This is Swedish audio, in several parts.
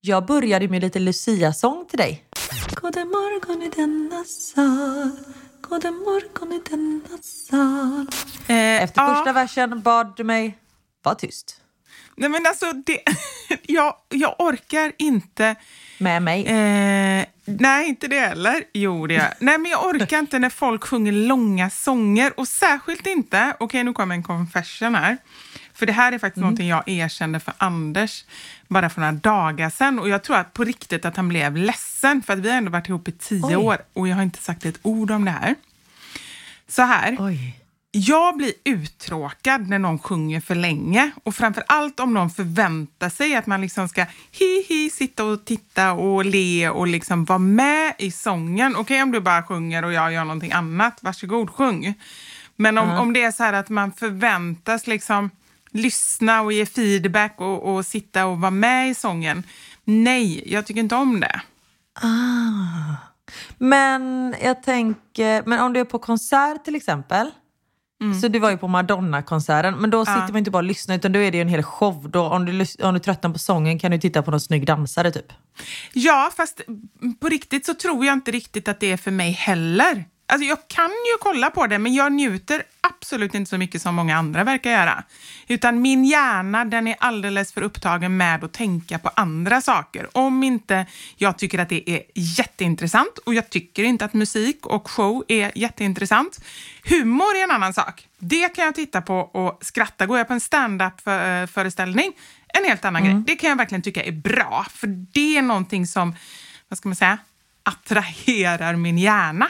Jag började med lite Lucia-sång till dig. God morgon i denna sal God morgon i denna sal Eh, Efter ja. första versen bad du mig vara tyst Nej, men alltså, det, jag, jag orkar inte... med mig. Eh, nej, inte det heller. Jo, det jag. Nej, men jag orkar inte när folk sjunger långa sånger. Och särskilt inte... Okej, nu kommer en confession här. För det här är faktiskt någonting jag erkände för Anders bara för några dagar sedan. Och jag tror att på riktigt att han blev ledsen. För att vi har ändå varit ihop i tio Oj. år och jag har inte sagt ett ord om det här. Så här. Oj. Jag blir uttråkad när någon sjunger för länge och framför allt om någon förväntar sig att man liksom ska hi hi sitta och titta och le och liksom vara med i sången. Okej om du bara sjunger och jag gör någonting annat, varsågod sjung. Men om, om det är så här att man förväntas liksom lyssna och ge feedback och, och sitta och vara med i sången. Nej, jag tycker inte om det. Ah. Men jag tänker, men om du är på konsert till exempel. Så du var ju på Madonna-konserten, men då sitter man inte bara och lyssnar utan då är det ju en hel show. Då, om, du, om du tröttnar på sången kan du titta på någon snygg dansare typ. Ja, fast på riktigt så tror jag inte riktigt att det är för mig heller. Alltså jag kan ju kolla på det, men jag njuter absolut inte så mycket som många andra verkar göra. Utan min hjärna, den är alldeles för upptagen med att tänka på andra saker. Om inte jag tycker att det är jätteintressant, och jag tycker inte att musik och show är jätteintressant. Humor är en annan sak. Det kan jag titta på och skratta. Går jag på en stand-up-föreställning, en helt annan grej. Det kan jag verkligen tycka är bra, för det är någonting som, vad ska man säga, attraherar min hjärna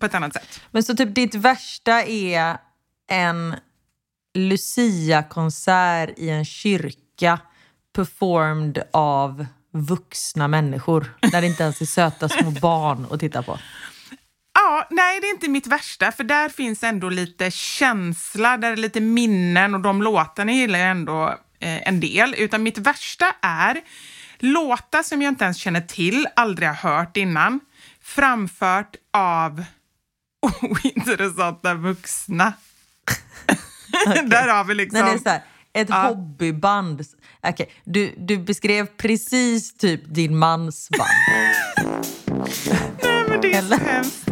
på ett annat sätt. Men så typ ditt värsta är en Lucia-konsert i en kyrka performed av vuxna människor. Där det inte ens är söta små barn att titta på. Ja, nej, det är inte mitt värsta, för där finns ändå lite känsla, där är lite minnen och de låtarna gillar jag ändå eh, en del. Utan mitt värsta är låtar som jag inte ens känner till, aldrig har hört innan, framfört av ointressanta vuxna. där har vi liksom... När det är så här, ett hobbyband. Okej, du, du beskrev precis typ din mans band. Nej, men det är så hemskt.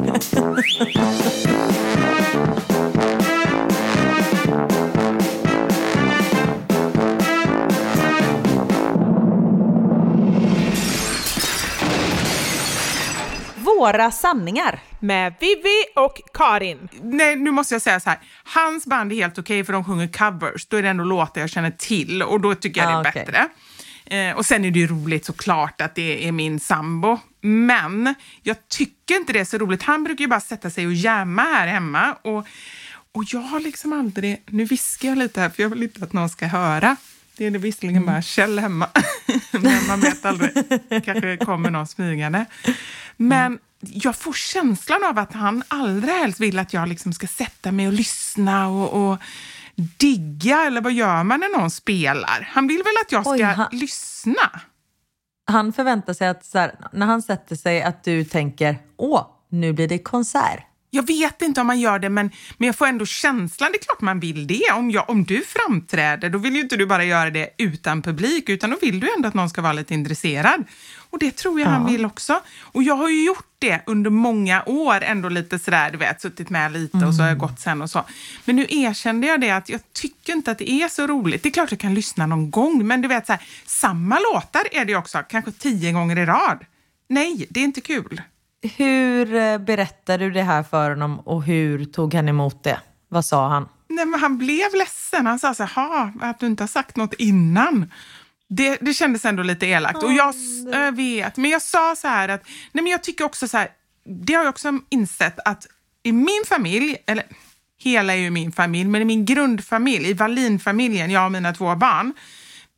Våra sanningar. Med Vivi och Karin. Nej, nu måste jag säga så här. Hans band är helt okej för de sjunger covers. Då är det ändå låtar jag känner till och då tycker jag Ah, det är okej. bättre. Eh, och sen är det ju roligt såklart att det är min sambo. Men jag tycker inte det är så roligt. Han brukar ju bara sätta sig och jamma här hemma. Och, och jag har liksom aldrig... Nu viskar jag lite här för jag vill inte att någon ska höra. Det är det visserligen Mm. bara Kjell hemma. Men man vet aldrig. kanske kommer någon smygande. Men Mm. Jag får känslan av att han allra helst vill att jag liksom ska sätta mig och lyssna och, och digga. Eller vad gör man när någon spelar? Han vill väl att jag ska Oj, han- lyssna? Han förväntar sig att här, när han sätter sig att du tänker åh, nu blir det konsert. Jag vet inte om man gör det, men, men jag får ändå känslan. Det är klart man vill det. Om, jag, om du framträder, då vill ju inte du bara göra det utan publik, utan då vill du ändå att någon ska vara lite intresserad. Och det tror jag han vill också. Och jag har ju gjort det under många år, ändå lite sådär, du vet, suttit med lite och så har jag gått sen och så. Men nu erkände jag det att jag tycker inte att det är så roligt. Det är klart jag kan lyssna någon gång, men du vet, så här, samma låtar är det också, kanske tio gånger i rad. Nej, det är inte kul. Hur eh, berättade du det här för honom och hur tog han emot det? Vad sa han? Nej, men han blev ledsen. Han sa så här, "Ha, att du inte har sagt något innan. Det, det kändes ändå lite elakt. och jag, jag vet, men jag sa så här att, nej men jag tycker också så här, det har jag också insett att i min familj, eller hela är ju min familj, men i min grundfamilj, i Wallin-familjen, jag och mina två barn,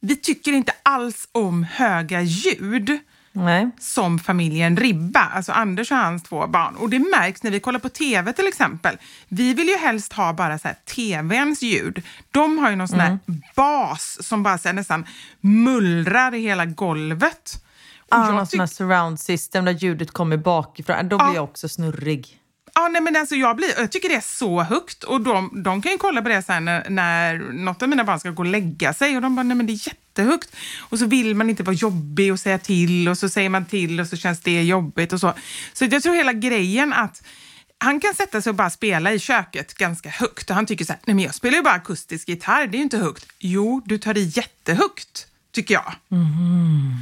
vi tycker inte alls om höga ljud Nej. som familjen Ribba, alltså Anders och hans två barn. Och det märks när vi kollar på tv till exempel. Vi vill ju helst ha bara så här tvns ljud. De har ju någon sån här bas som bara så här, nästan mullrar i hela golvet. Ah, någon sån här surround system där ljudet kommer bakifrån. Då blir Ja. jag också snurrig. Ja, nej, men alltså jag, blir, jag tycker det är så högt och de, de kan ju kolla på det sen när, när något av mina barn ska gå och lägga sig och de bara, nej men det är jättehögt. Och så vill man inte vara jobbig och säga till och så säger man till och så känns det jobbigt och så. Så jag tror hela grejen att han kan sätta sig och bara spela i köket ganska högt och han tycker så här, nej men jag spelar ju bara akustisk gitarr, det är ju inte högt. Jo, du tar i jättehögt, tycker jag. Mm.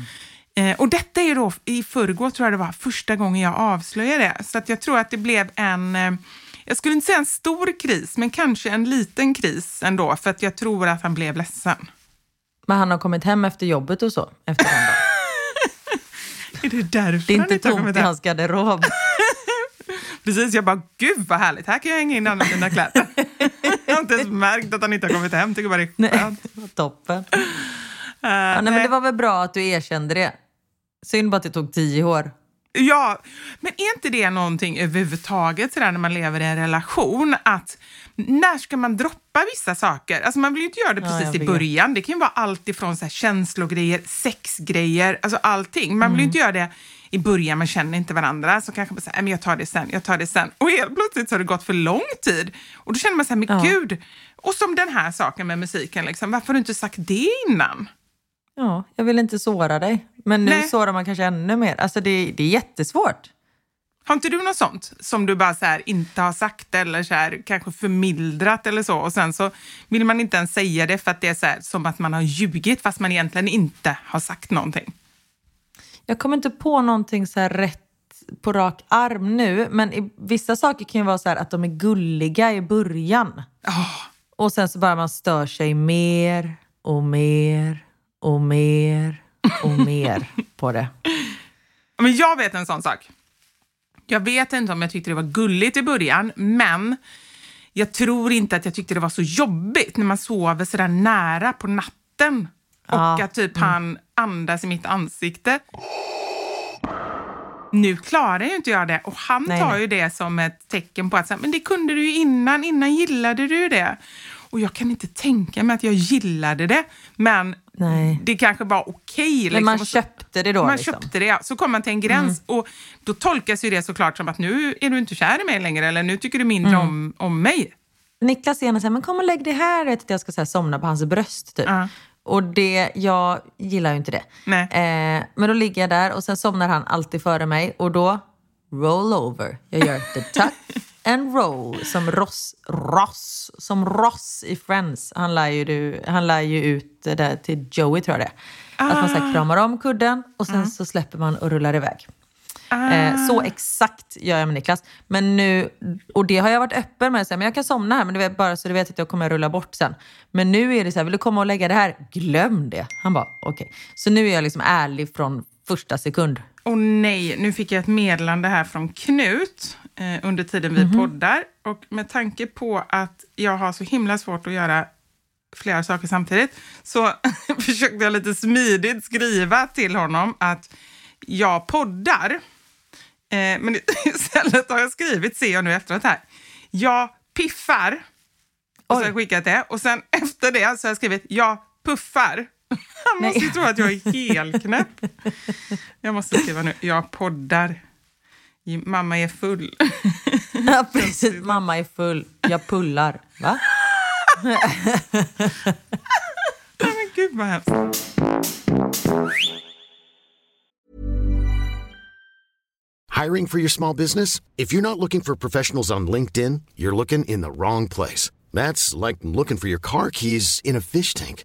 Eh, och detta är då, i förrgår tror jag det var, första gången jag avslöjade det. Så att jag tror att det blev en, eh, jag skulle inte säga en stor kris, men kanske en liten kris ändå, för att jag tror att han blev ledsen. Men han har kommit hem efter jobbet och så, efter den. Är det därför Det är inte tomt i hans garderob. Precis, jag bara, gud vad härligt, här kan jag hänga in alla mina kläder. jag har inte ens märkt att han inte har kommit hem, tycker bara det är Nej, skönt. var toppen. Eh, Ja, nej, men det var väl bra att du erkände det. Synd bara att det tog tio år. Ja, men är inte det någonting överhuvudtaget sådär när man lever i en relation? Att när ska man droppa vissa saker? Alltså man vill ju inte göra det Ja, precis jag i början. Det kan ju vara allt ifrån så här känslogrejer, sexgrejer, alltså allting. Man vill Mm. ju inte göra det i början, man känner inte varandra. Så kanske man säger, men jag tar det sen, jag tar det sen. Och helt plötsligt så har det gått för lång tid. Och då känner man så här, men Ja. gud. Och som den här saken med musiken, liksom, varför har du inte sagt det innan? Ja, jag vill inte såra dig. Men nu Nej. sårar man kanske ännu mer. Alltså det, det är jättesvårt. Har inte du något sånt som du bara så här inte har sagt eller så här, kanske förmildrat eller så och sen så vill man inte ens säga det för att det är så här, som att man har ljugit fast man egentligen inte har sagt någonting? Jag kommer inte på någonting så här rätt på rak arm nu. Men i, vissa saker kan ju vara så att de är gulliga i början. Åh, Och sen så bara man stör sig mer och mer och mer och mer på det. Men jag vet en sån sak. Jag vet inte om jag tyckte det var gulligt i början, men jag tror inte att jag tyckte det var så jobbigt när man sover så där nära på natten och Ja, att typ han andas i mitt ansikte. Nu klarar ju inte jag det och han Nej, tar nej. ju det som ett tecken på att men det kunde du ju innan, innan gillade du det. Och jag kan inte tänka mig att jag gillade det, men Nej. det kanske var okej. liksom. Men man köpte det då man liksom. köpte det, ja. Så kom man till en gräns och då tolkas ju det såklart som att nu är du inte kär i mig längre eller nu tycker du mindre om, om mig. Niklas gärna säger, men kom och lägg dig här. Vet, att jag ska så här, somna på hans bröst typ. Ja. Och det, jag gillar ju inte det. Nej. Eh, men då ligger jag där och sen somnar han alltid före mig och då roll over. Jag gör the tuck and roll som Ross, Ross, som Ross i Friends. Han lär ju, du, han lär ju ut det där till Joey tror jag det är. Att man så här, kramar om kudden och sen så släpper man och rullar iväg. Eh, så exakt gör jag med Niklas. Men nu, och det har jag varit öppen med. Så här, men jag kan somna här, men du vet, bara så du vet att jag kommer rulla bort sen. Men nu är det så här, vill du komma och lägga det här? Glöm det. Han bara, okej. Så nu är jag liksom ärlig från första sekund. Och nej, nu fick jag ett meddelande här från Knut eh, under tiden vi poddar. Och med tanke på att jag har så himla svårt att göra flera saker samtidigt så försökte jag lite smidigt skriva till honom att jag poddar. Eh, men istället har jag skrivit, ser jag nu efteråt här, jag piffar. Och så har jag skickat det. Och sen efter det så har jag skrivit, jag puffar. Han måste ju tro att jag är helknäpp. Jag måste skriva nu, jag poddar. Mamma är full. Ja, precis. Mamma är full. Jag pullar. Va? Nej, men gud vad hemskt. Hiring for your small business? If you're not looking for professionals on LinkedIn, you're looking in the wrong place. That's like looking for your car keys in a fish tank.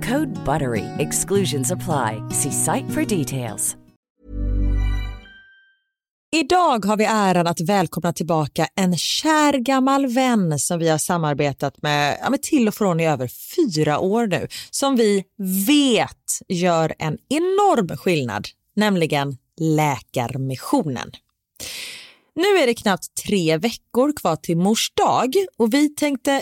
Code BUTTERY. Exclusions apply. See site for details. Idag har vi äran att välkomna tillbaka en kär gammal vän som vi har samarbetat med, ja, med till och från i över fyra år nu. Som vi vet gör en enorm skillnad, nämligen Läkarmissionen. Nu är det knappt tre veckor kvar till mors dag och vi tänkte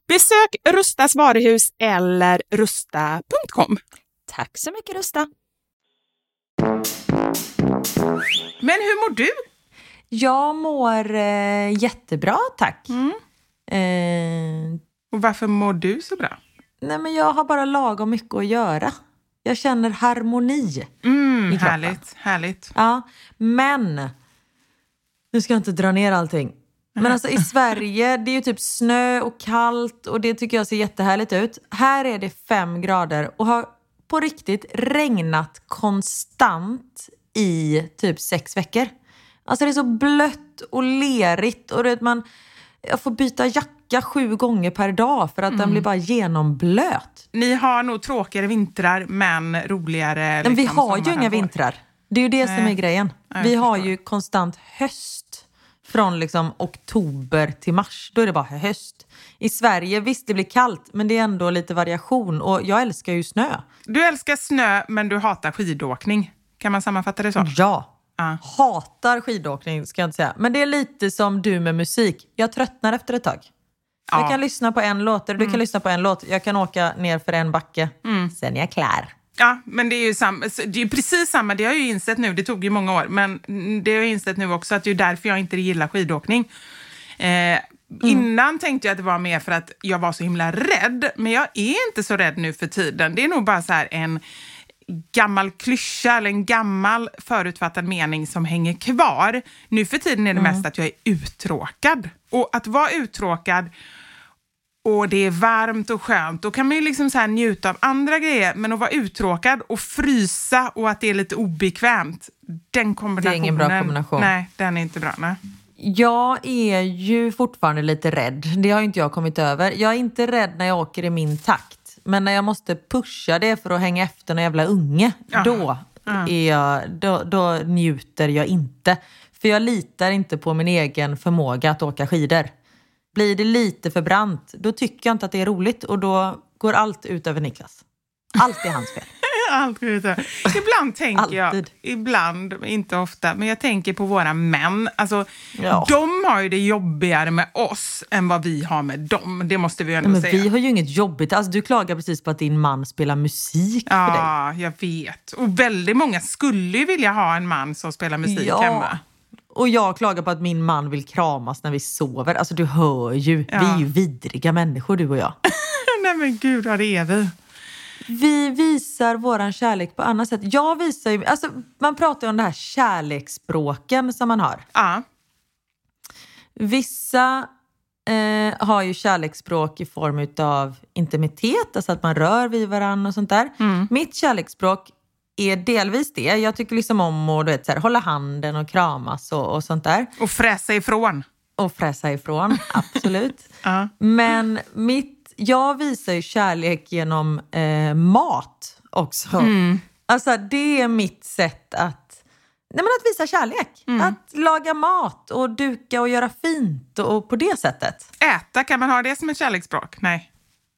Besök Rustas varuhus eller rusta.com. Tack så mycket Rusta. Men hur mår du? Jag mår eh, jättebra, tack. Mm. Eh, Och varför mår du så bra? nej, men jag har bara lagom mycket att göra. Jag känner harmoni. Mm, I kroppen. härligt, härligt. Ja, men... Nu ska jag inte dra ner allting. Men alltså i Sverige, det är ju typ snö och kallt och det tycker jag ser jättehärligt ut. Här är det fem grader och har på riktigt regnat konstant i typ sex veckor. Alltså det är så blött och lerigt och du vet man, jag får byta jacka sju gånger per dag för att den blir bara genomblöt. Ni har nog tråkigare vintrar men roligare Men vi liksom, har ju inga vår. vintrar. Det är ju det som Nej. är grejen. Vi har ju konstant höst från liksom oktober till mars. Då är det bara höst. I Sverige, visst det blir kallt, men det är ändå lite variation. Och jag älskar ju snö. Du älskar snö men du hatar skidåkning. Kan man sammanfatta det så? Ja. Ja. Hatar skidåkning ska jag inte säga. Men det är lite som du med musik. Jag tröttnar efter ett tag. Ja. Mm. Jag kan lyssna på en låt, eller du kan lyssna på en låt. Jag kan åka ner för en backe. Sen är jag klar. Ja, men det är ju samma, det är precis samma. Det har jag ju insett nu. Det tog ju många år, men det har jag insett nu också att det är därför jag inte gillar skidåkning. Eh, Innan tänkte jag att det var mer för att jag var så himla rädd, men jag är inte så rädd nu för tiden. Det är nog bara så en gammal klyscha eller en gammal förutfattad mening som hänger kvar. Nu för tiden är det mest att jag är uttråkad. Och att vara uttråkad och det är varmt och skönt, då kan man ju liksom så njuta av andra grejer. Men att vara uttråkad och frysa och att det är lite obekvämt, den kombinationen... ingen bra kombination. Nej, den är inte bra. Nej. Jag är ju fortfarande lite rädd. Det har ju inte jag kommit över. Jag är inte rädd när jag åker i min takt. Men när jag måste pusha det för att hänga efter någon jävla unge, då, är jag, då, då njuter jag inte. För jag litar inte på min egen förmåga att åka skidor. Blir det lite för brant, då tycker jag inte att det är roligt och då går allt ut över Niklas. Allt är hans fel. Allt går ut över. Ibland tänker jag, ibland, inte ofta, men jag tänker på våra män. Alltså, Ja. De har ju det jobbigare med oss än vad vi har med dem. Det måste vi ändå Men säga. vi har ju inget jobbigt. Alltså, du klagar precis på att din man spelar musik för dig. Ja, jag vet. Och väldigt många skulle ju vilja ha en man som spelar musik Ja. hemma. Och jag klagar på att min man vill kramas när vi sover. Alltså du hör ju, vi är ju vidriga människor du och jag. Nej men gud, ja, det är vi. Vi visar våran kärlek på annat sätt. Jag visar ju, alltså man pratar ju om det här kärleksspråken som man har. Ja. Vissa eh, har ju kärleksspråk i form av intimitet, alltså att man rör vid varandra och sånt där. Mitt kärleksspråk är delvis det. Jag tycker liksom om att du vet, så här, hålla handen och kramas och, och sånt där. Och fräsa ifrån. Och fräsa ifrån, absolut. Men mitt, jag visar ju kärlek genom eh, mat också. Mm. Alltså det är mitt sätt att, nej men att visa kärlek. Mm. Att laga mat och duka och göra fint och, och på det sättet. Äta, kan man ha det som ett kärleksspråk? Nej.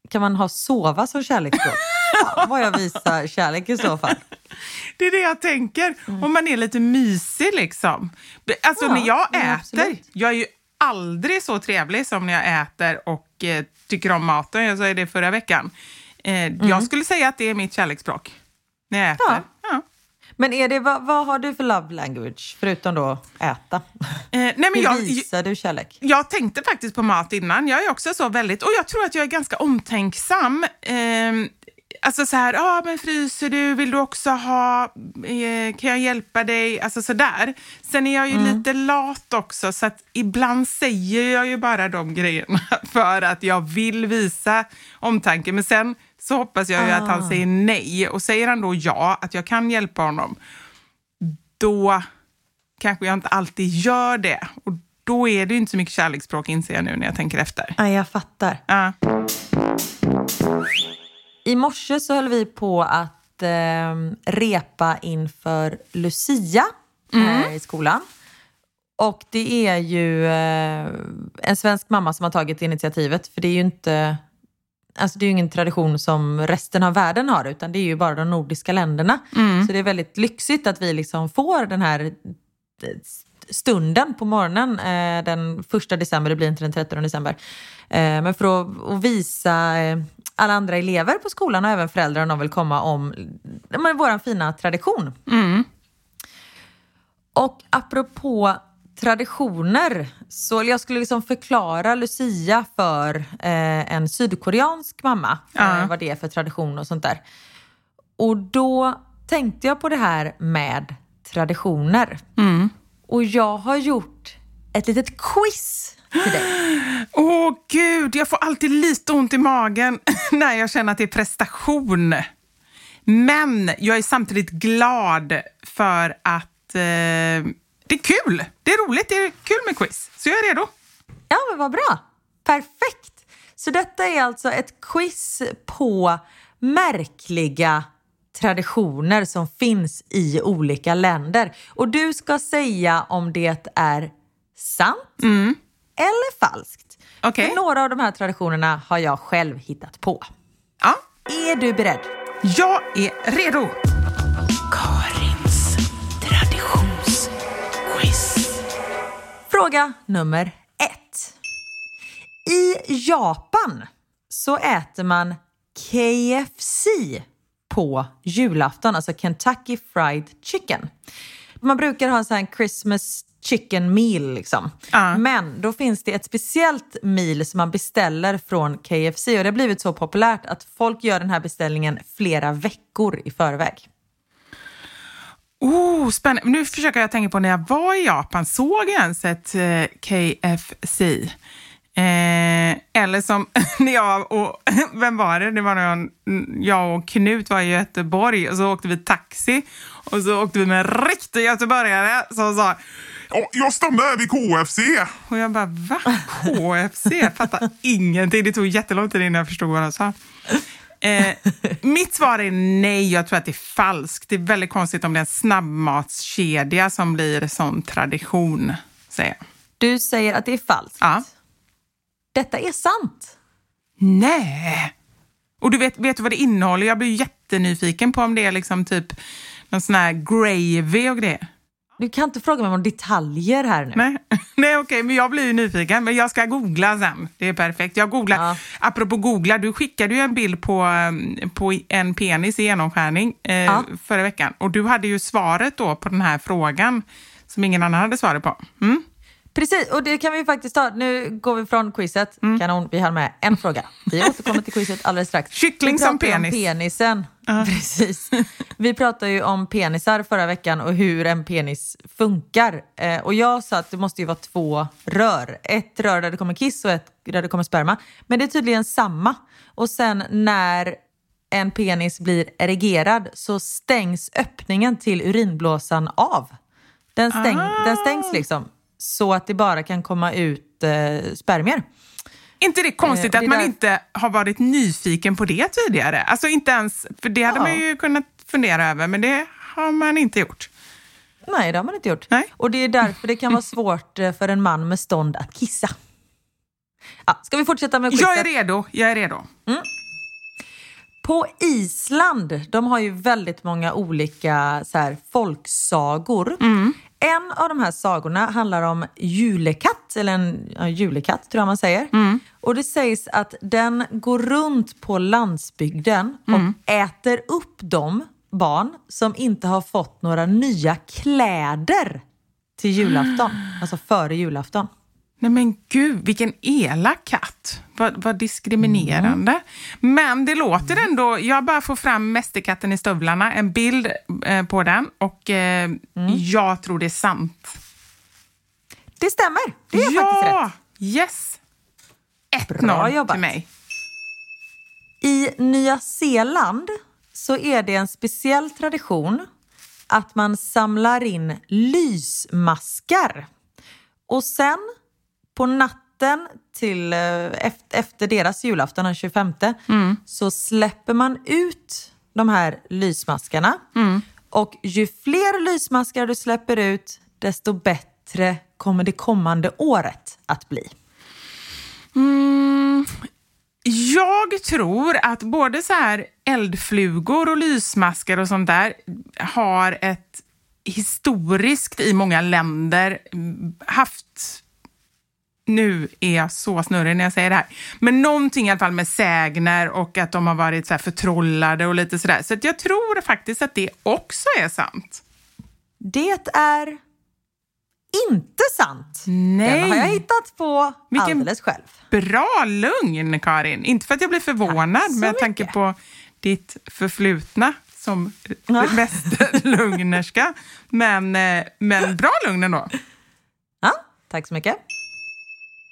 Kan man ha sova som kärleksspråk? vad jag visar kärlek i så fall. Det är det jag tänker. Om man är lite mysig liksom. Alltså Ja, när jag ja, äter, absolut. jag är ju aldrig så trevlig som när jag äter och eh, tycker om maten. Jag sa det förra veckan. Eh, Jag skulle säga att det är mitt kärleksspråk. När jag äter. Ja. Ja. Men är det, vad, vad har du för love language förutom då äta? Eh, nej, men Hur jag, visar du kärlek? Jag tänkte faktiskt på mat innan. Jag är också så väldigt, och jag tror att jag är ganska omtänksam. Eh, alltså så här, ah, men fryser du? Vill du också ha? Eh, kan jag hjälpa dig? Alltså så där. Sen är jag ju Mm. lite lat också, så att ibland säger jag ju bara de grejerna för att jag vill visa omtanke. Men sen så hoppas jag ju att Ah. han säger nej. Och säger han då ja, att jag kan hjälpa honom, då kanske jag inte alltid gör det. Och då är det ju inte så mycket kärleksspråk inser jag nu när jag tänker efter. Ja, jag fattar. Ja. I morse så höll vi på att eh, repa inför Lucia här i skolan. Och det är ju eh, en svensk mamma som har tagit initiativet. För det är ju inte alltså det är ju ingen tradition som resten av världen har utan det är ju bara de nordiska länderna. Så det är väldigt lyxigt att vi liksom får den här eh, stunden på morgonen eh, den första december, det blir inte den 13 december. Eh, men för att, att visa eh, alla andra elever på skolan och även föräldrar om de vill komma om men vår fina tradition. Och apropå traditioner, så jag skulle liksom förklara Lucia för eh, en sydkoreansk mamma, Ja. eh, vad det är för tradition och sånt där. Och då tänkte jag på det här med traditioner. Och jag har gjort ett litet quiz till dig. Åh gud, jag får alltid lite ont i magen när jag känner att det är prestation. Men jag är samtidigt glad för att eh, det är kul. Det är roligt, det är kul med quiz. Så jag är redo. Ja, men vad bra. Perfekt. Så detta är alltså ett quiz på märkliga traditioner som finns i olika länder. Och du ska säga om det är sant eller falskt. Okej. För några av de här traditionerna har jag själv hittat på. Ja, Är du beredd? jag är redo. Karins traditionsquiz. Fråga nummer ett. I Japan så äter man KFC på julafton, alltså Kentucky Fried Chicken. Man brukar ha en sån här Christmas chicken meal liksom. Ja. Men då finns det ett speciellt meal som man beställer från KFC och det har blivit så populärt att folk gör den här beställningen flera veckor i förväg. Oh, spännande. Nu försöker jag tänka på när jag var i Japan, såg jag ens ett eh, KFC? Eh, eller som när jag och, vem var det? Det var när jag, och Knut var i Göteborg och så åkte vi taxi och så åkte vi med en riktig göteborgare som sa Ja, jag stannar här vid KFC. och jag bara, va? KFC? Jag fattar ingenting. Det tog jättelång tid innan jag förstod vad han sa. Eh, mitt svar är nej, jag tror att det är falskt. Det är väldigt konstigt om det är en snabbmatskedja som blir sån tradition, säger jag. Du säger att det är falskt. Ja. Detta är sant. Nej! Och du vet, vet du vad det innehåller? Jag blir jättenyfiken på om det är liksom typ någon sån här gravy och grejer. Du kan inte fråga mig om detaljer här nu. Nej, Nej okej, men jag blir ju nyfiken. Men jag ska googla sen. Det är perfekt. Jag googlar. Ja. Apropå googla, du skickade ju en bild på, um, på en penis i genomskärning eh, Ja. förra veckan. Och du hade ju svaret då på den här frågan som ingen annan hade svaret på. Mm? Precis, och det kan vi faktiskt ta. Nu går vi från quizet. Mm. Kanon, vi har med en fråga. Vi återkommer till quizet alldeles strax. Kyckling som penis. Om penisen. Precis. Vi pratade ju om penisar förra veckan och hur en penis funkar. Eh, och jag sa att det måste ju vara två rör. Ett rör där det kommer kiss och ett där det kommer sperma. Men det är tydligen samma. Och sen när en penis blir erigerad så stängs öppningen till urinblåsan av. Den, stäng, Ah. den stängs liksom så att det bara kan komma ut eh, spermier. inte det konstigt Eh, att det är man där- inte har varit nyfiken på det tidigare? Alltså inte ens, för det hade Ja. man ju kunnat fundera över, men det har man inte gjort. Nej, det har man inte gjort. Nej. Och det är därför det kan vara svårt eh, för en man med stånd att kissa. Ja, ska vi fortsätta med quizet? Jag är redo, jag är redo. På Island, de har ju väldigt många olika så här, folksagor. En av de här sagorna handlar om julekatt, eller en ja, julekatt tror jag man säger. Och det sägs att den går runt på landsbygden och äter upp de barn som inte har fått några nya kläder till julafton. Alltså före julafton. Nej men gud, vilken elak katt. Vad, vad diskriminerande. Men det låter ändå, jag bara får fram Mästerkatten i stövlarna, en bild eh, på den och eh, jag tror det är sant. Det stämmer. Det är faktiskt ja! rätt. Yes! Bra 1-0 jobbat. till mig. I Nya Zeeland så är det en speciell tradition att man samlar in lysmaskar. Och sen på natten till, eh, efter, deras julafton den 25 så släpper man ut de här lysmaskarna. Och ju fler lysmaskar du släpper ut desto bättre kommer det kommande året att bli. Mm, jag tror att både så här eldflugor och lysmaskar och sånt där har ett historiskt i många länder mm, haft nu är jag så snurrig när jag säger det här. Men någonting i alla fall med sägner och att de har varit så här förtrollade och lite sådär. Så att jag tror faktiskt att det också är sant. Det är inte sant. Nej. Den har jag hittat på Vilken- alldeles själv. Bra lugn, Karin. Inte för att jag blir förvånad så med tanke mycket. på ditt förflutna som Ja. mästerlugnerska. Men, eh, men bra lugn ändå. Ja, tack så mycket.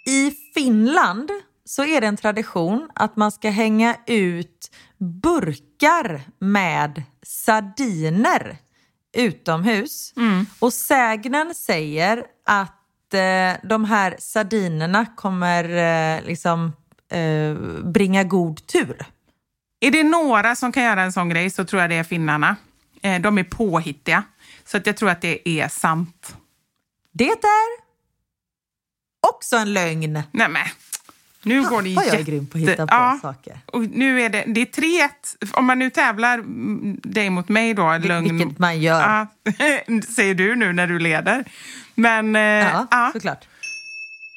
I Finland så är det en tradition att man ska hänga ut burkar med sardiner utomhus. Och sägnen säger att eh, de här sardinerna kommer eh, liksom eh, bringa god tur. Är det några som kan göra en sån grej så tror jag det är finnarna. Eh, de är påhittiga. Så att jag tror att det är sant. Det är också en lögn. Nej men, nu går det Vad jag är jätte... grym på att hitta på ja, saker. Och nu är det, det är 3-1. Om man nu tävlar dig mot mig då, lögn... Vilket man gör. Ja, säger du nu när du leder. Men eh, Ja, ja. såklart.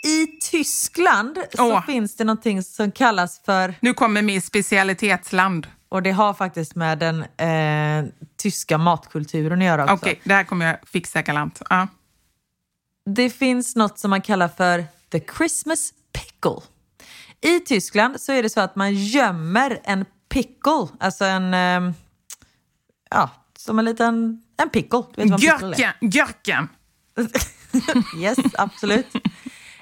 I Tyskland så Åh. finns det någonting som kallas för, nu kommer min specialitetsland. och det har faktiskt med den eh, tyska matkulturen att göra också. Okej, det här kommer jag fixa galant. Ja. Det finns något som man kallar för the Christmas pickle. I Tyskland så är det så att man gömmer en pickle, alltså en, eh, ja, som en liten, en pickle. Du vet vad en pickle är? Yes, absolut.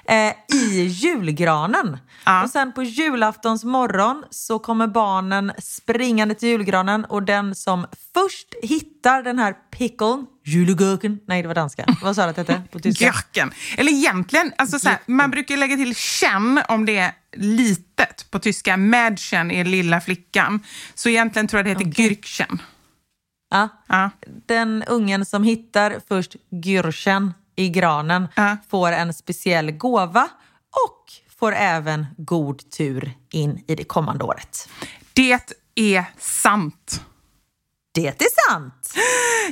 Eh, I julgranen. Ja. Och sen på julaftons morgon så kommer barnen springande till julgranen och den som först hittar den här picklen, julegurken, nej det var danska, vad sa du att det hette på tyska? Görken. Eller egentligen, alltså så här, man brukar lägga till känn om det är litet på tyska. Mädchen är lilla flickan. Så egentligen tror jag det heter Gürkchen. Ja. Ja. Den ungen som hittar först gyrchen i granen Ja. får en speciell gåva och får även god tur in i det kommande året. Det är sant. Det är sant!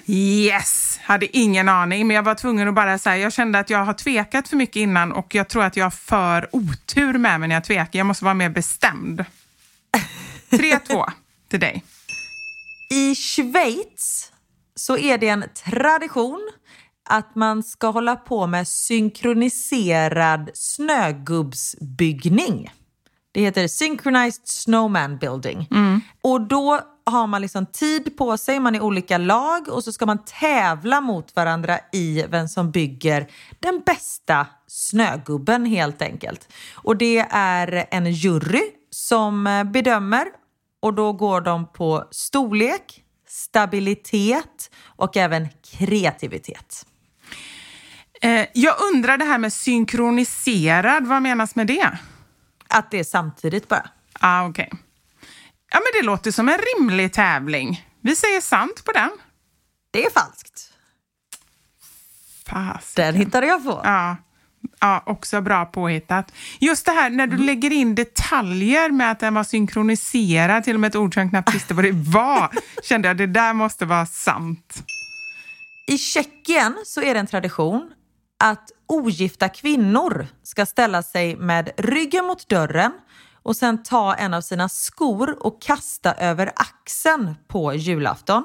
Yes! Hade ingen aning, men jag var tvungen att bara säga, jag kände att jag har tvekat för mycket innan och jag tror att jag har för otur med mig när jag tvekar. Jag måste vara mer bestämd. 3-2 till dig. I Schweiz så är det en tradition att man ska hålla på med synkroniserad snögubbsbyggning. Det heter Synchronized Snowman Building. Och då har man liksom tid på sig, man är olika lag och så ska man tävla mot varandra i vem som bygger den bästa snögubben helt enkelt. Och det är en jury som bedömer och då går de på storlek, stabilitet och även kreativitet. Eh, jag undrar det här med synkroniserad, vad menas med det? Att det är samtidigt bara. Ah, okej. Ja, men det låter som en rimlig tävling. Vi säger sant på den. Det är falskt. Fast. Den hittade jag på. Ja. ja, också bra påhittat. Just det här när du lägger in detaljer med att den var synkroniserad, till och med ett ord som jag knappt visste vad det var, kände jag det där måste vara sant. I Tjeckien så är det en tradition att ogifta kvinnor ska ställa sig med ryggen mot dörren och sen ta en av sina skor och kasta över axeln på julafton.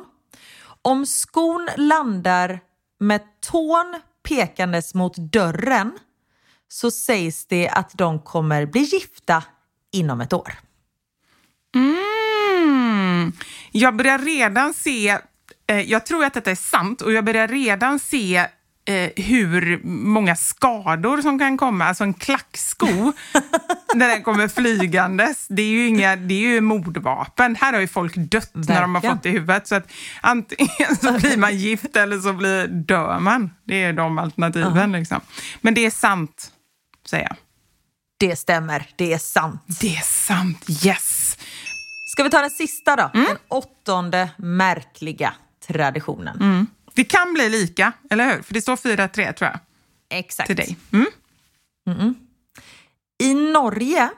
Om skon landar med tån pekandes mot dörren så sägs det att de kommer bli gifta inom ett år. Mm. Jag börjar redan se, eh, jag tror att detta är sant och jag börjar redan se eh, hur många skador som kan komma. Alltså en klacksko när den kommer flygandes. Det är ju, inga, det är ju mordvapen. Här har ju folk dött när de har Verkligen. fått det i huvudet. Så att antingen så blir man gift eller så blir, dör man. Det är de alternativen. Liksom. Men det är sant, säger jag. Det stämmer, det är sant. Det är sant, yes! Ska vi ta den sista då? Den åttonde märkliga traditionen. Det kan bli lika, eller hur? För det står 4-3 tror jag, Exakt. till dig. Mm. I Norge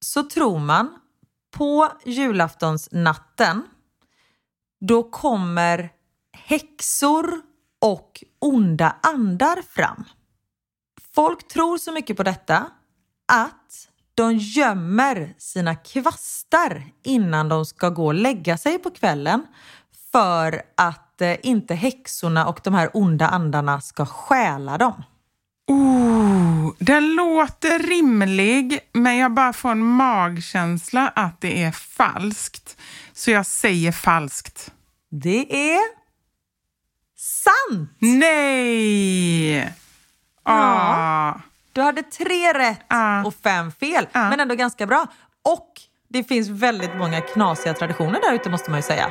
så tror man på julaftonsnatten då kommer häxor och onda andar fram. Folk tror så mycket på detta att de gömmer sina kvastar innan de ska gå och lägga sig på kvällen för att eh, inte häxorna och de här onda andarna ska stjäla dem. Oh, den låter rimlig, men jag bara får en magkänsla att det är falskt. Så jag säger falskt. Det är sant! Nej! Ah. Du hade tre rätt Ja. och fem fel, Ja. men ändå ganska bra. Och det finns väldigt många knasiga traditioner där ute måste man ju säga.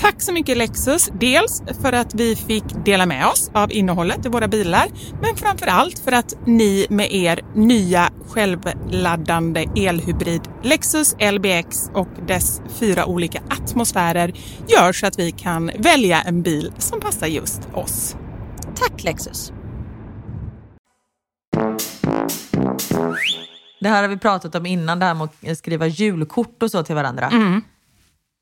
Tack så mycket Lexus, dels för att vi fick dela med oss av innehållet i våra bilar, men framför allt för att ni med er nya självladdande elhybrid Lexus LBX och dess fyra olika atmosfärer gör så att vi kan välja en bil som passar just oss. Tack Lexus! Det här har vi pratat om innan, det här med att skriva julkort och så till varandra.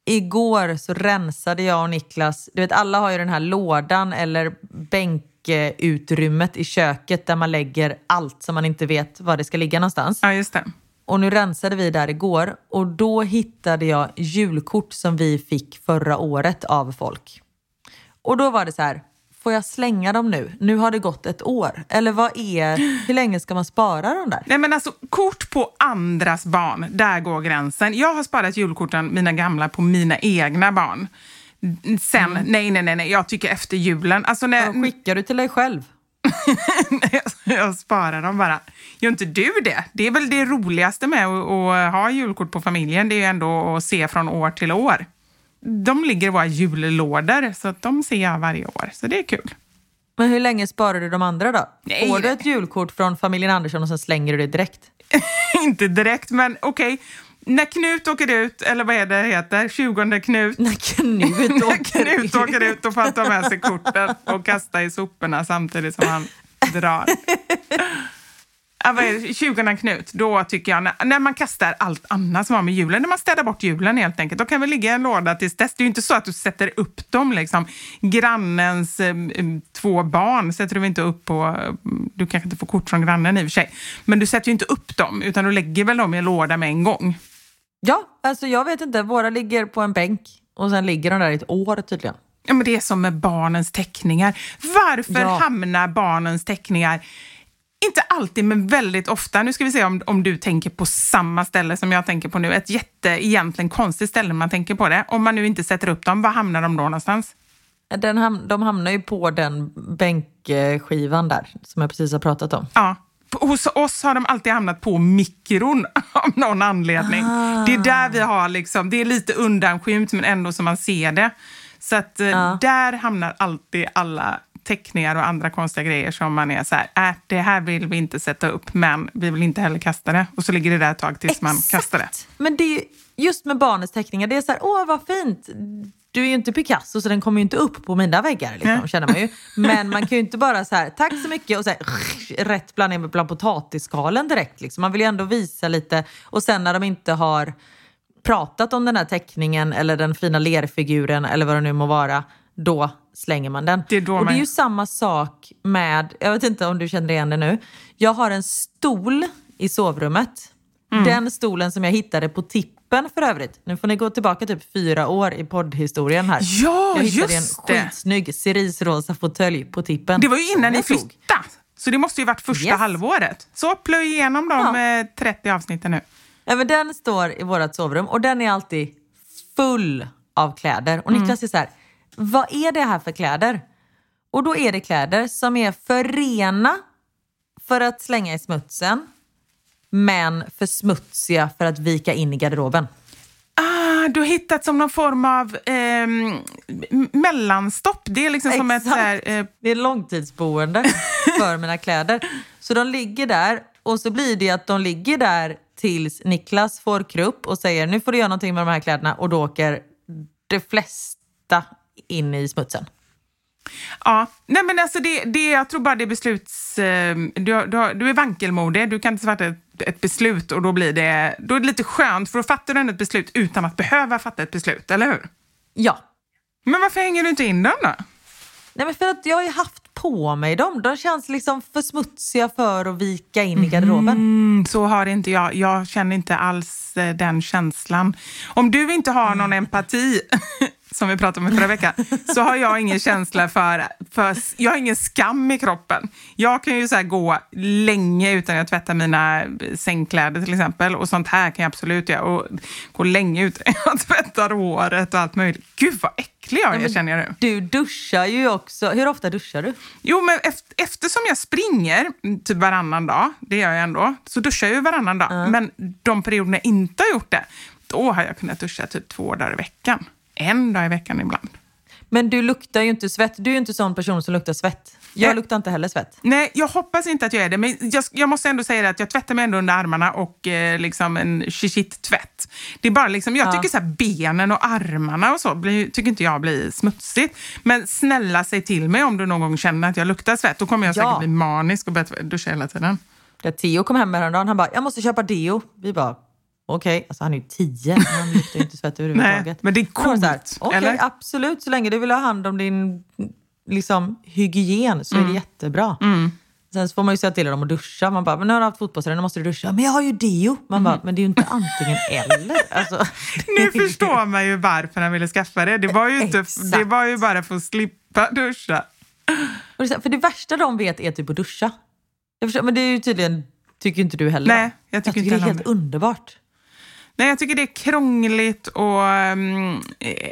Igår så rensade jag och Niklas, du vet alla har ju den här lådan eller bänkutrymmet i köket där man lägger allt som man inte vet var det ska ligga någonstans. Ja, just det. Och nu rensade vi där igår och då hittade jag julkort som vi fick förra året av folk. Och då var det så här, får jag slänga dem nu? Nu har det gått ett år. Eller vad är, hur länge ska man spara dem där? Nej men alltså kort på andras barn, där går gränsen. Jag har sparat julkorten, mina gamla, på mina egna barn. Sen, nej, nej, nej, nej, jag tycker efter julen. Alltså när, Då skickar du till dig själv. jag sparar dem bara. Gör inte du det? Det är väl det roligaste med att, att ha julkort på familjen, det är ju ändå att se från år till år. De ligger i våra jullådor, så att de ser jag varje år. Så det är kul. Men hur länge sparar du de andra då? Nej, Får du ett julkort från familjen Andersson och sen slänger du det direkt? inte direkt, men okej. När Knut åker ut, eller vad är det heter, 20 Knut. När Knut När åker Knut åker ut, då får han ta med sig korten och kasta i soporna samtidigt som han drar. Ja, vad är det? 20 Knut, då tycker jag, när, man kastar allt annat som har med julen, när man städar bort julen helt enkelt, då kan vi ligga i en låda tills dess. Det är ju inte så att du sätter upp dem, liksom. Grannens eh, två barn sätter du inte upp på, du kanske inte får kort från grannen i och för sig, men du sätter ju inte upp dem, utan du lägger väl dem i en låda med en gång. Ja, alltså jag vet inte. Våra ligger på en bänk och sen ligger de där i ett år tydligen. Ja, men det är som med barnens teckningar. Varför Ja. hamnar barnens teckningar Inte alltid, men väldigt ofta. Nu ska vi se om, om du tänker på samma ställe som jag tänker på nu. Ett jätte, egentligen konstigt ställe när man tänker på det. Om man nu inte sätter upp dem, var hamnar de då någonstans? Den ham de hamnar ju på den bänkskivan där, som jag precis har pratat om. Ja. Hos oss har de alltid hamnat på mikron av någon anledning. Ah. Det är där vi har liksom, det är lite undanskymt men ändå som man ser det. Så att eh, Ja. där hamnar alltid alla teckningar och andra konstiga grejer som man är så här, äh, det här vill vi inte sätta upp men vi vill inte heller kasta det. Och så ligger det där ett tag tills man kastar det. Men det är ju, just med barnets teckningar, det är så här, åh vad fint. Du är ju inte Picasso så den kommer ju inte upp på mina väggar, liksom, känner man ju. Men man kan ju inte bara så här, tack så mycket och så här, rätt bland bland potatisskalen direkt. Liksom. Man vill ju ändå visa lite. Och sen när de inte har pratat om den här teckningen eller den fina lerfiguren eller vad det nu må vara, då slänger man den. Det är då och det är ju samma sak med, jag vet inte om du känner igen det nu, jag har en stol i sovrummet. Mm. Den stolen som jag hittade på tippen för övrigt. Nu får ni gå tillbaka typ fyra år i poddhistorien här. Ja, jag hittade just en skitsnygg cerisrosa fåtölj på tippen. Det var ju innan ni flyttade. Så det måste ju varit första Yes. halvåret. Så plöj igenom de eh, 30 avsnitten nu. Ja, men den står i vårt sovrum och den är alltid full av kläder. Och Mm. Niklas är så här, vad är det här för kläder? Och då är det kläder som är för rena för att slänga i smutsen, men för smutsiga för att vika in i garderoben. Ah, du har hittat som någon form av m- mellanstopp. Det är liksom som ett... Så här, eh, Det är långtidsboende för mina kläder. Så de ligger där och så blir det att de ligger där tills Niklas får krupp och säger nu får du göra någonting med de här kläderna och då åker de flesta in i smutsen. ja. Nej, men alltså det, det, jag tror bara det besluts... Eh, du, du, du är vankelmodig, du kan inte fatta ett, ett beslut och då blir det, då är det lite skönt för då fattar du ändå ett beslut utan att behöva fatta ett beslut, eller hur? Ja. Men varför hänger du inte in dem då? Nej men för att jag har ju haft på mig dem. De känns liksom för smutsiga för att vika in i garderoben. Mm, så har inte jag. Jag känner inte alls eh, den känslan. Om du inte har någon empati, som vi pratade om i förra veckan, så har jag ingen känsla för, för... Jag har ingen skam i kroppen. Jag kan ju så gå länge utan att tvätta mina sängkläder till exempel. Och sånt här kan jag absolut göra. Och gå länge utan att tvätta håret och allt möjligt. Gud vad äcklig jag är, men känner jag nu. Du duschar ju också. Hur ofta duschar du? Jo, men efter, eftersom jag springer mm, typ varannan dag, det gör jag ändå, så duschar jag ju varannan dag. Men de perioderna jag inte har gjort det, då har jag kunnat duscha typ två dagar i veckan. En dag i veckan ibland. Men du luktar ju inte svett. Du är ju inte sån person som luktar svett. Jag Nej. luktar inte heller svett. Nej, jag hoppas inte att jag är det, men jag, jag måste ändå säga det att jag tvättar mig ändå under armarna och eh, liksom en shit-tvätt. Det är bara liksom, jag Ja. tycker så här, benen och armarna och så blir, tycker inte jag blir smutsigt. Men snälla säg till mig om du någon gång känner att jag luktar svett. Då kommer jag säkert Ja. bli manisk och börja duscha hela tiden. Där Theo kom hem häromdagen, han bara, jag måste köpa deo. Vi bara, okej. Alltså han är ju tio, han luktar ju inte svett överhuvudtaget. Nej, men det är coolt, Okej, eller? absolut. Så länge du vill ha hand om din liksom, hygien så är Mm. det jättebra. Sen så får man ju säga till dem att duscha. Man bara, men nu har du haft fotbollsträning, nu måste du duscha. Men jag har ju deo. Man bara, men det är ju inte antingen eller. Alltså, Nu förstår man ju varför han ville skaffa det. Det var ju, inte, Exakt. det var ju bara för att slippa duscha. Det är För det värsta de vet är typ att duscha. Jag förstår, men det är ju tydligen, tycker inte du heller. Nej, va? jag tycker inte det är helt underbart. Nej, jag tycker det är krångligt och um,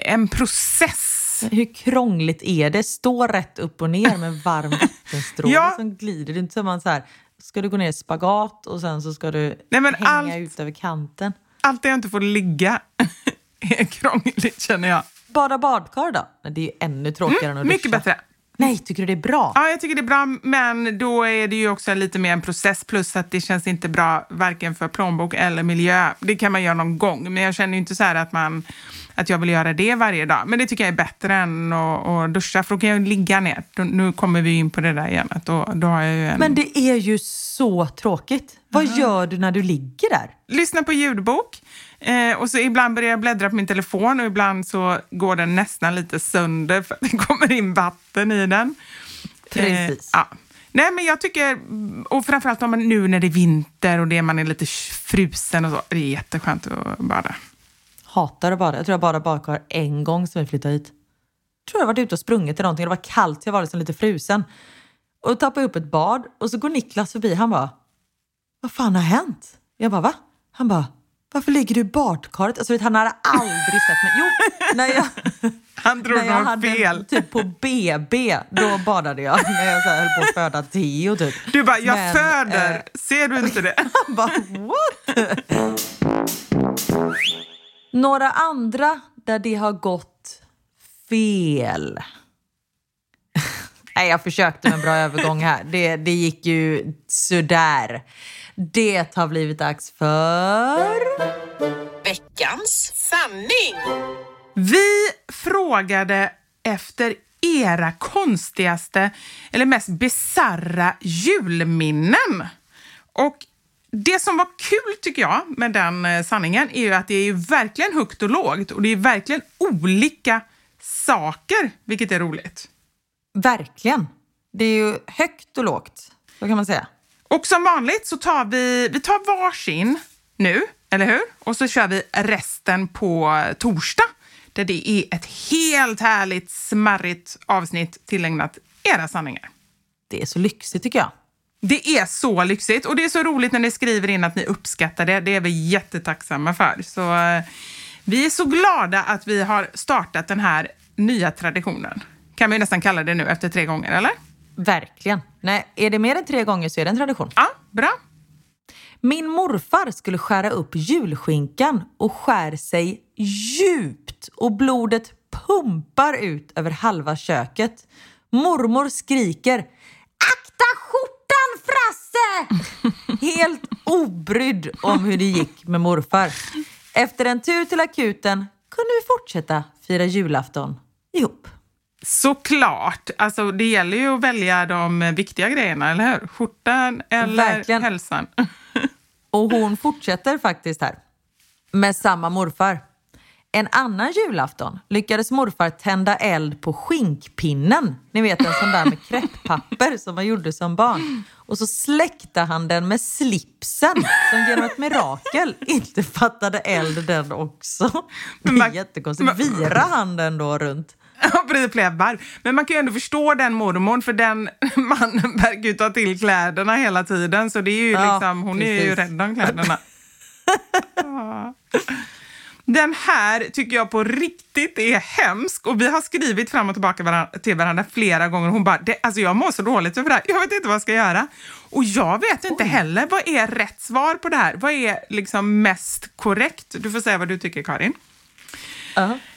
en process. Hur krångligt är det? Stå rätt upp och ner med varm vattenstråle Ja. som glider. Det är inte som man så här, ska du gå ner i spagat och sen så ska du Nej, men hänga allt- ut över kanten. Allt det jag inte får ligga är krångligt känner jag. Bada badkar då? Det är ju ännu tråkigare än att Mm, Mycket duscha. bättre. Nej, tycker du det är bra? Ja, jag tycker det är bra, men då är det ju också lite mer en process plus att det känns inte bra varken för plånbok eller miljö. Det kan man göra någon gång, men jag känner inte så här att, man, att jag vill göra det varje dag. Men det tycker jag är bättre än att, att duscha, för då kan jag ligga ner. Nu kommer vi in på det där igen. Att då, då har jag en... Men det är ju så tråkigt. Vad gör du när du ligger där? lyssna på ljudbok. Eh, och så ibland börjar jag bläddra på min telefon och ibland så går den nästan lite sönder för att det kommer in vatten i den. Precis. ja. Nej, men jag tycker, och framförallt om man nu när det är vinter och det man är lite frusen och så, det är jätteskönt att bada. Hatar att bada. Jag tror jag badade badkar en gång som vi flyttade hit. Jag tror jag varit ute och sprungit till någonting det var kallt, jag var liksom lite frusen. och tappar upp ett bad och så går Niklas förbi. Han bara, vad fan har hänt? Jag bara, va? Han bara, varför ligger du i badkaret? Alltså, vet, han hade aldrig sett mig. Jo, när jag, Han drog när jag hade fel. typ på BB, då badade jag. När jag så här, höll på att föda Theo typ. Du bara, jag Men, föder. eh, Ser du inte det? Han bara, what? Några andra där det har gått fel. Nej, jag försökte med en bra övergång här. Det, det gick ju sådär. Det har blivit dags för... Veckans sanning! Vi frågade efter era konstigaste eller mest bizarra julminnen. Och det som var kul tycker jag med den eh, sanningen är ju att det är ju verkligen högt och lågt och det är verkligen olika saker, vilket är roligt. Verkligen. Det är ju högt och lågt, så kan man säga. Och som vanligt så tar vi, vi tar varsin nu, eller hur? Och så kör vi resten på torsdag där det är ett helt härligt smarrigt avsnitt tillägnat era sanningar. Det är så lyxigt tycker jag. Det är så lyxigt och det är så roligt när ni skriver in att ni uppskattar det. Det är vi jättetacksamma för. Så eh, vi är så glada att vi har startat den här nya traditionen. Kan vi nästan kalla det nu efter tre gånger, eller? Verkligen. Nej, är det mer än tre gånger så är det en tradition. Ja, bra. Min morfar skulle skära upp julskinkan och skär sig djupt och blodet pumpar ut över halva köket. Mormor skriker Akta skjortan Frasse! Helt obrydd om hur det gick med morfar. Efter en tur till akuten kunde vi fortsätta fira julafton ihop. Såklart. Alltså, det gäller ju att välja de viktiga grejerna, eller hur? Skjortan eller Verkligen. hälsan. Och hon fortsätter faktiskt här. Med samma morfar. En annan julafton lyckades morfar tända eld på skinkpinnen. Ni vet en sån där med kräpppapper som man gjorde som barn. Och så släckte han den med slipsen som genom ett mirakel inte fattade eld den också. Det är jättekonstigt. Vira han den då runt? Precis, flera varv. Men man kan ju ändå förstå den mormorn, för den mannen verkar ju ta till kläderna hela tiden. Så det är ju Ja, liksom, hon är ju precis. rädd om kläderna. Ja. Den här tycker jag på riktigt är hemsk och vi har skrivit fram och tillbaka varandra, till varandra flera gånger. Hon bara, det, alltså jag mår så dåligt över det här. Jag vet inte vad jag ska göra. Och jag vet inte heller, vad är rätt svar på det här? Vad är liksom mest korrekt? Du får säga vad du tycker, Karin.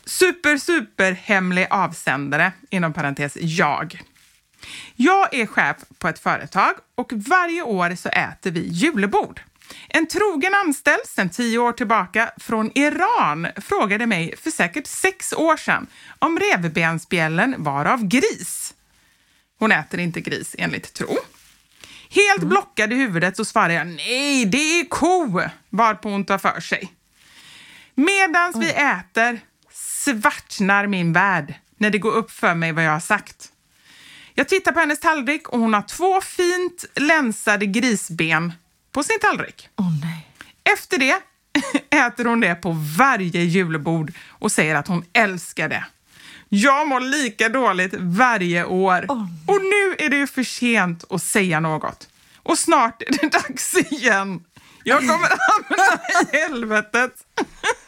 Super, super hemlig avsändare, inom parentes jag. Jag är chef på ett företag och varje år så äter vi julebord. En trogen anställd sedan tio år tillbaka från Iran frågade mig för säkert sex år sedan om revbensspjällen var av gris. Hon äter inte gris enligt tro. Helt blockad i huvudet så svarar jag nej, det är ko, varpå hon tar för sig. Medans vi äter svartnar min värld när det går upp för mig vad jag har sagt. Jag tittar på hennes tallrik och hon har två fint länsade grisben på sin tallrik. Efter det äter hon det på varje julbord och säger att hon älskar det. Jag mår lika dåligt varje år och nu är det ju för sent att säga något. Och snart är det dags igen. Jag kommer hamna i helvetet.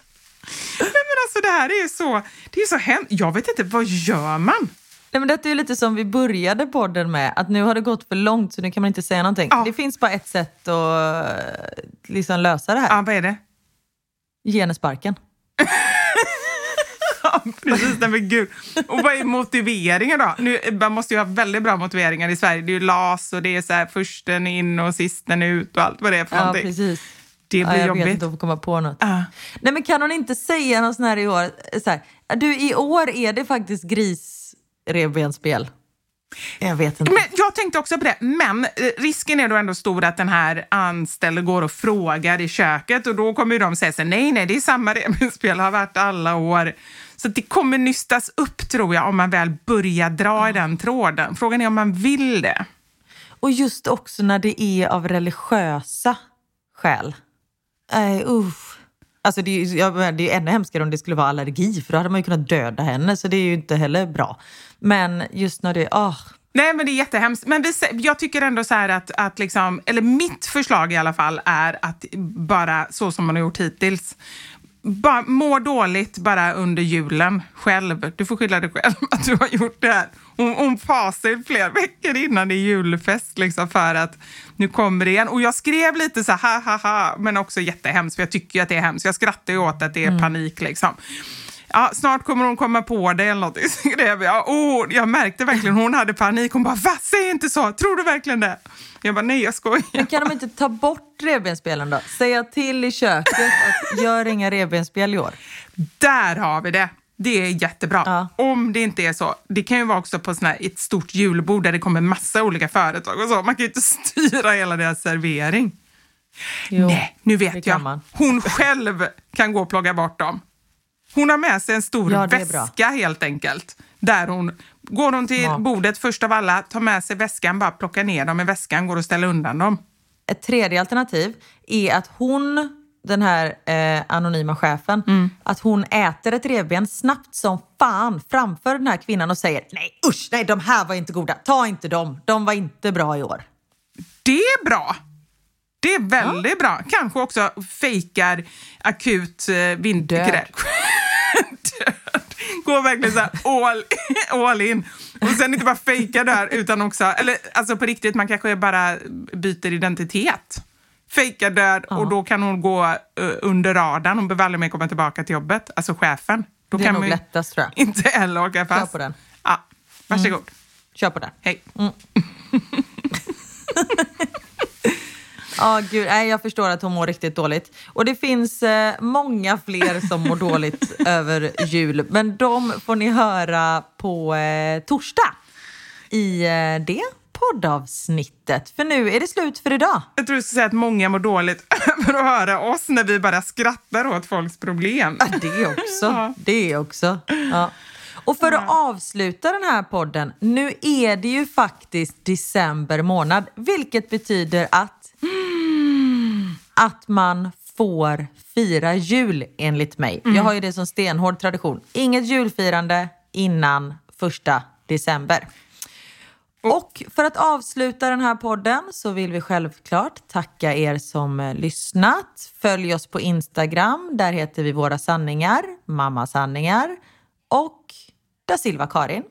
Nej, men alltså det här är ju så, det är så hemskt. Jag vet inte, vad gör man? Nej, men detta är lite som vi började podden med, att nu har det gått för långt så nu kan man inte säga någonting. Det finns bara ett sätt att eh, liksom lösa det här. Ja, vad är det? Ge henne sparken. Ja, precis. Nej, men gud. Och vad är motiveringen då? Nu, man måste ju ha väldigt bra motiveringar i Sverige. Det är ju LAS och det är så här försten in och sisten ut och allt vad det är för Ja, någonting. precis. Det ja, blir jag jobbigt. vet inte om komma på något. Nej, men kan hon inte säga något sån här i år? Så här, du, i år är det faktiskt grisrevbensspel. Jag vet inte. Men jag tänkte också på det, men eh, risken är då ändå stor att den här anställde går och frågar i köket och då kommer ju de säga så nej, nej, det är samma revbensspel, har varit alla år. Så det kommer nystas upp tror jag om man väl börjar dra i den tråden. Frågan är om man vill det. Och just också när det är av religiösa skäl. Nej, usch. Alltså det är, ja, det är ännu hemskare om det skulle vara allergi för då hade man ju kunnat döda henne så det är ju inte heller bra. Men just när det, ah, Nej, men det är jättehemskt. Men vi, jag tycker ändå så här att, att liksom, eller mitt förslag i alla fall är att bara så som man har gjort hittills. Bara, må dåligt bara under julen själv. Du får skylla dig själv att du har gjort det här. Hon, hon fasar flera veckor innan det är julfest liksom för att nu kommer det igen. Och jag skrev lite så här, ha ha ha, men också jättehemskt för jag tycker ju att det är hemskt. Jag skrattar ju åt att det är panik liksom. Ja, snart kommer hon komma på det eller något. jag. Oh, jag märkte verkligen hon hade panik. Hon bara, va? Säg inte så! Tror du verkligen det? Jag bara, nej jag skojar. Men kan de inte ta bort revbensspelen då? Säga till i köket att gör inga revbensspel i år. Där har vi det! Det är jättebra. Om det inte är så. Det kan ju vara också på sån här, ett stort julbord där det kommer massa olika företag och så. Man kan ju inte styra hela deras servering. Jo, Nej, nu vet jag. man. Hon själv kan gå och plocka bort dem. Hon har med sig en stor Ja, väska helt enkelt. Där hon går hon till Ja. bordet först av alla, tar med sig väskan, bara plockar ner dem i väskan, går och ställer undan dem. Ett tredje alternativ är att hon, den här eh, anonyma chefen, Mm. att hon äter ett revben snabbt som fan framför den här kvinnan och säger nej usch, nej de här var inte goda, ta inte dem, de var inte bra i år. Det är bra! Det är väldigt bra. Kanske också fejkar akut eh, vinterkräk. Död. Går verkligen så all, all in. Och sen inte bara fejka där utan också, eller alltså på riktigt, man kanske bara byter identitet. Fejkar död och då kan hon gå eh, under radarn. Hon behöver aldrig mer komma tillbaka till jobbet. Alltså chefen. Då Det är kan nog lättast tror jag. inte heller åka fast. Kör på den. Ja, varsågod. Kör på den. Hej. Ja, gud, nej, jag förstår att hon mår riktigt dåligt. Och det finns eh, många fler som mår dåligt över jul. Men de får ni höra på eh, torsdag i eh, det poddavsnittet. För nu är det slut för idag. Jag tror du skulle säga att många mår dåligt över att höra oss när vi bara skrattar åt folks problem. Ja, det också. Det också. Ja. Och för att avsluta den här podden, nu är det ju faktiskt december månad, vilket betyder att att man får fira jul enligt mig. Jag har ju det som stenhård tradition. Inget julfirande innan första december. Och för att avsluta den här podden så vill vi självklart tacka er som eh, lyssnat. Följ oss på Instagram, där heter vi Våra sanningar, Mamma sanningar och Da Silva Karin.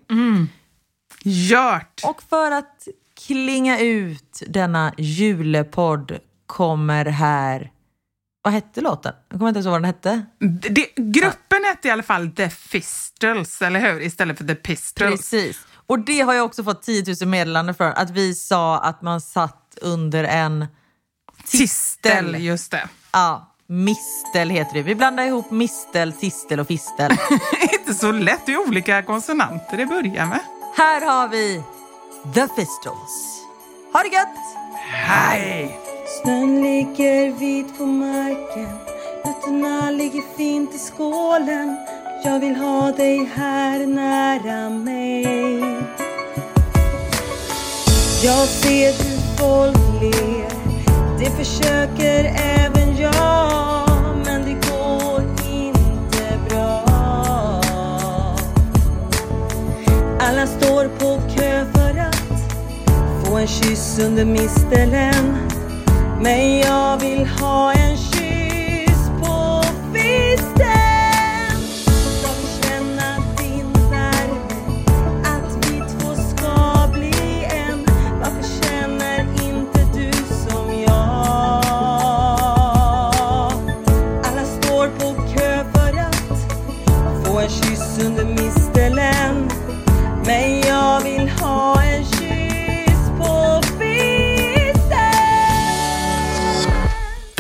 Gjort! Och för att klinga ut denna julepodd kommer här... Vad hette låten? Jag kommer inte ihåg vad den hette. Det, gruppen hette i alla fall The Fistles, eller hur? Istället för The Pistols. Precis. Och det har jag också fått 10 000 meddelanden för. Att vi sa att man satt under en Tistel, just det. Ja, mistel heter det. Vi blandar ihop mistel, tistel och fistel. Inte så lätt, det är olika konsonanter det börjar med. Här har vi The Fistles. Ha det gött! Hej! Snön ligger vit på marken Nötterna ligger fint i skålen Jag vill ha dig här nära mig Jag ser hur folk ler Det försöker även jag Men det går inte bra Alla står på kö och få en kyss under mistelen men jag vill ha en kyss på fisten.